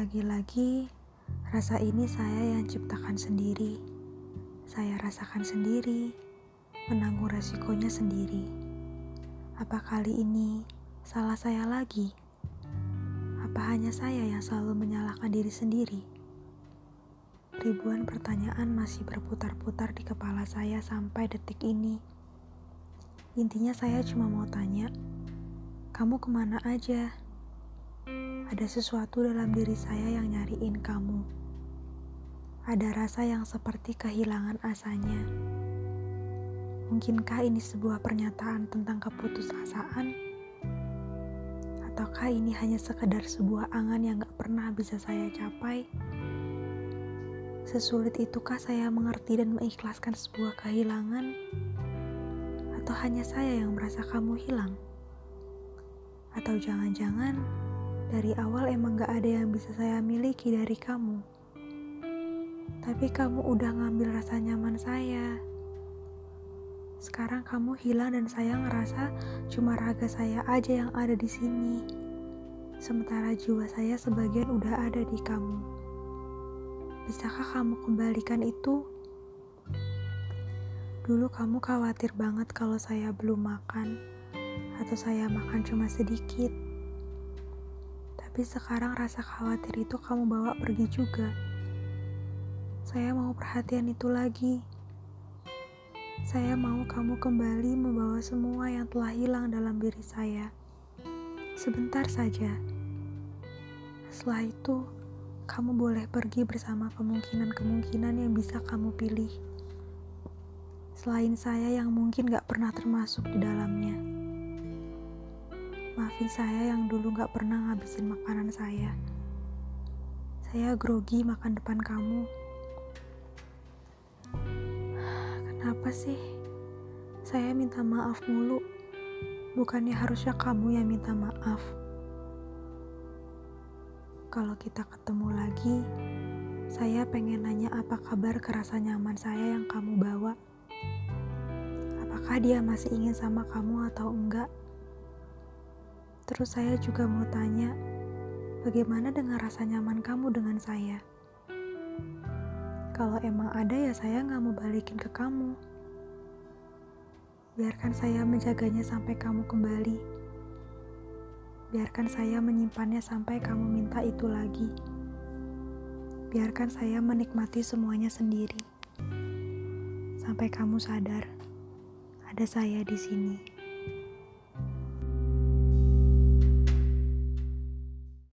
Lagi-lagi, rasa ini saya yang ciptakan sendiri. Saya rasakan sendiri, menanggung resikonya sendiri. Apa kali ini salah saya lagi? Apa hanya saya yang selalu menyalahkan diri sendiri? Ribuan pertanyaan masih berputar-putar di kepala saya sampai detik ini. Intinya saya cuma mau tanya, kamu ke mana aja? Ada sesuatu dalam diri saya yang nyariin kamu. Ada rasa yang seperti kehilangan asanya. Mungkinkah ini sebuah pernyataan tentang keputusasaan? Ataukah ini hanya sekedar sebuah angan yang gak pernah bisa saya capai? Sesulit itukah saya mengerti dan mengikhlaskan sebuah kehilangan? Atau hanya saya yang merasa kamu hilang? Atau jangan-jangan dari awal emang gak ada yang bisa saya miliki dari kamu. Tapi kamu udah ngambil rasa nyaman saya. Sekarang kamu hilang dan saya ngerasa cuma raga saya aja yang ada di sini. Sementara jiwa saya sebagian udah ada di kamu. Bisakah kamu kembalikan itu? Dulu kamu khawatir banget kalau saya belum makan atau saya makan cuma sedikit. Tapi sekarang rasa khawatir itu kamu bawa pergi juga. Saya mau perhatian itu lagi. Saya mau kamu kembali membawa semua yang telah hilang dalam diri saya. Sebentar saja. Setelah itu, kamu boleh pergi bersama kemungkinan-kemungkinan yang bisa kamu pilih. Selain saya yang mungkin gak pernah termasuk di dalamnya. Maafin saya yang dulu gak pernah ngabisin makanan saya. Saya grogi makan depan kamu. Kenapa sih? Saya minta maaf mulu. Bukannya harusnya kamu yang minta maaf. Kalau kita ketemu lagi, saya pengen nanya apa kabar kerasa nyaman saya yang kamu bawa. Apakah dia masih ingin sama kamu atau enggak? Terus saya juga mau tanya, bagaimana dengan rasa nyaman kamu dengan saya? Kalau emang ada ya saya nggak mau balikin ke kamu. Biarkan saya menjaganya sampai kamu kembali. Biarkan saya menyimpannya sampai kamu minta itu lagi. Biarkan saya menikmati semuanya sendiri. Sampai kamu sadar, ada saya di sini.